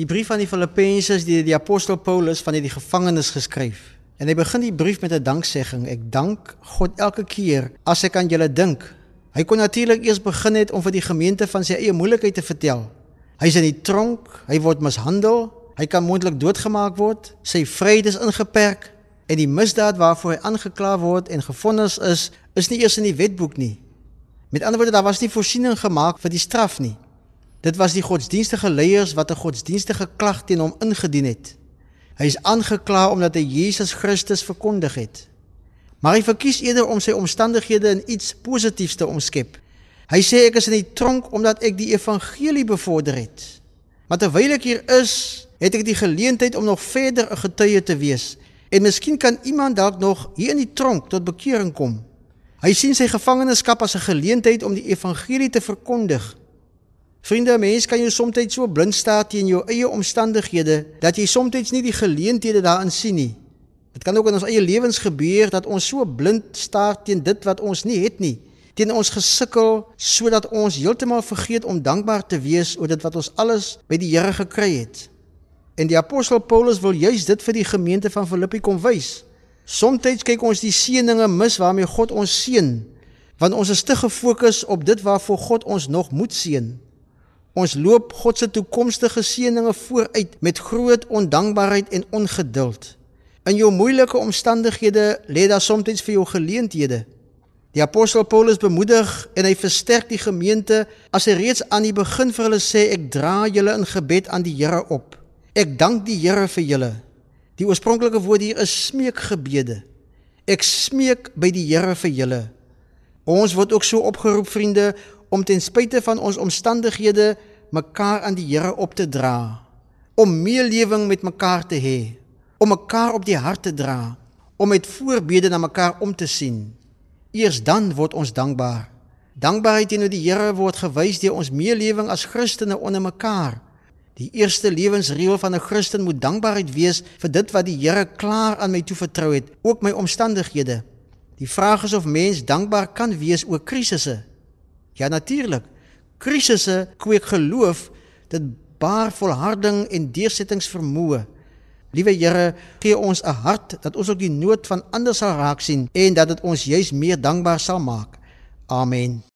Die brief aan die Filippense is deur die apostel Paulus van die gevangenes geskryf. En hy begin die brief met 'n danksegging. Ek dank God elke keer as ek aan julle dink. Hy kon natuurlik eers begin het om vir die gemeente van sy eie moeilikheid te vertel. Hy's in die tronk, hy word mishandel, hy kan moontlik doodgemaak word, sy vryheid is ingeperk en die misdaad waarvoor hy aangekla word en gefonnis is, is nie eers in die wetboek nie. Met ander woorde, daar was nie voorsiening gemaak vir die straf nie. Dit was die godsdienstige leiers wat 'n godsdienstige klag teen hom ingedien het. Hy is aangekla omdat hy Jesus Christus verkondig het. Maar hy verkies eerder om sy omstandighede in iets positiefs te omskep. Hy sê ek is in die tronk omdat ek die evangelie bevorder het. Maar terwyl ek hier is, het ek die geleentheid om nog verder 'n getuie te wees. En miskien kan iemand dalk nog hier in die tronk tot bekering kom. Hy sien sy gevangenskap as 'n geleentheid om die evangelie te verkondig. Vriende, mens kan jou soms so blind staar teen jou eie omstandighede dat jy soms nie die geleenthede daarin sien nie. Dit kan ook in ons eie lewens gebeur dat ons so blind staar teen dit wat ons nie het nie, teen ons gesukkel sodat ons heeltemal vergeet om dankbaar te wees oor dit wat ons alles by die Here gekry het. En die apostel Paulus wil juis dit vir die gemeente van Filippi kom wys. Somstyds kyk ons die seëninge mis waarmee God ons seën, want ons is te gefokus op dit waarvoor God ons nog moet seën. Ons loop God se toekomstige seëninge vooruit met groot ondankbaarheid en ongeduld. In jou moeilike omstandighede lê daar soms vir jou geleenthede. Die apostel Paulus bemoedig en hy versterk die gemeente as hy reeds aan die begin vir hulle sê ek dra julle in gebed aan die Here op. Ek dank die Here vir julle. Die oorspronklike woord hier is smeekgebede. Ek smeek by die Here vir julle. Ons word ook so opgeroep vriende om ten spyte van ons omstandighede mekaar aan die Here op te dra, om meelewing met mekaar te hê, om mekaar op die hart te dra, om met voorbede na mekaar om te sien. Eers dan word ons dankbaar. Dankbaarheid teenoor die Here word gewys deur ons meelewing as Christene onder mekaar. Die eerste lewensreël van 'n Christen moet dankbaarheid wees vir dit wat die Here klaar aan my toevertrou het, ook my omstandighede. Die vraag is of mens dankbaar kan wees oor krisisse. Ja natuurlik. Krisisse kweek geloof, dit baar volharding en deursettingsvermoë. Liewe Here, gee ons 'n hart dat ons ook die nood van ander sal raak sien en dat dit ons juis meer dankbaar sal maak. Amen.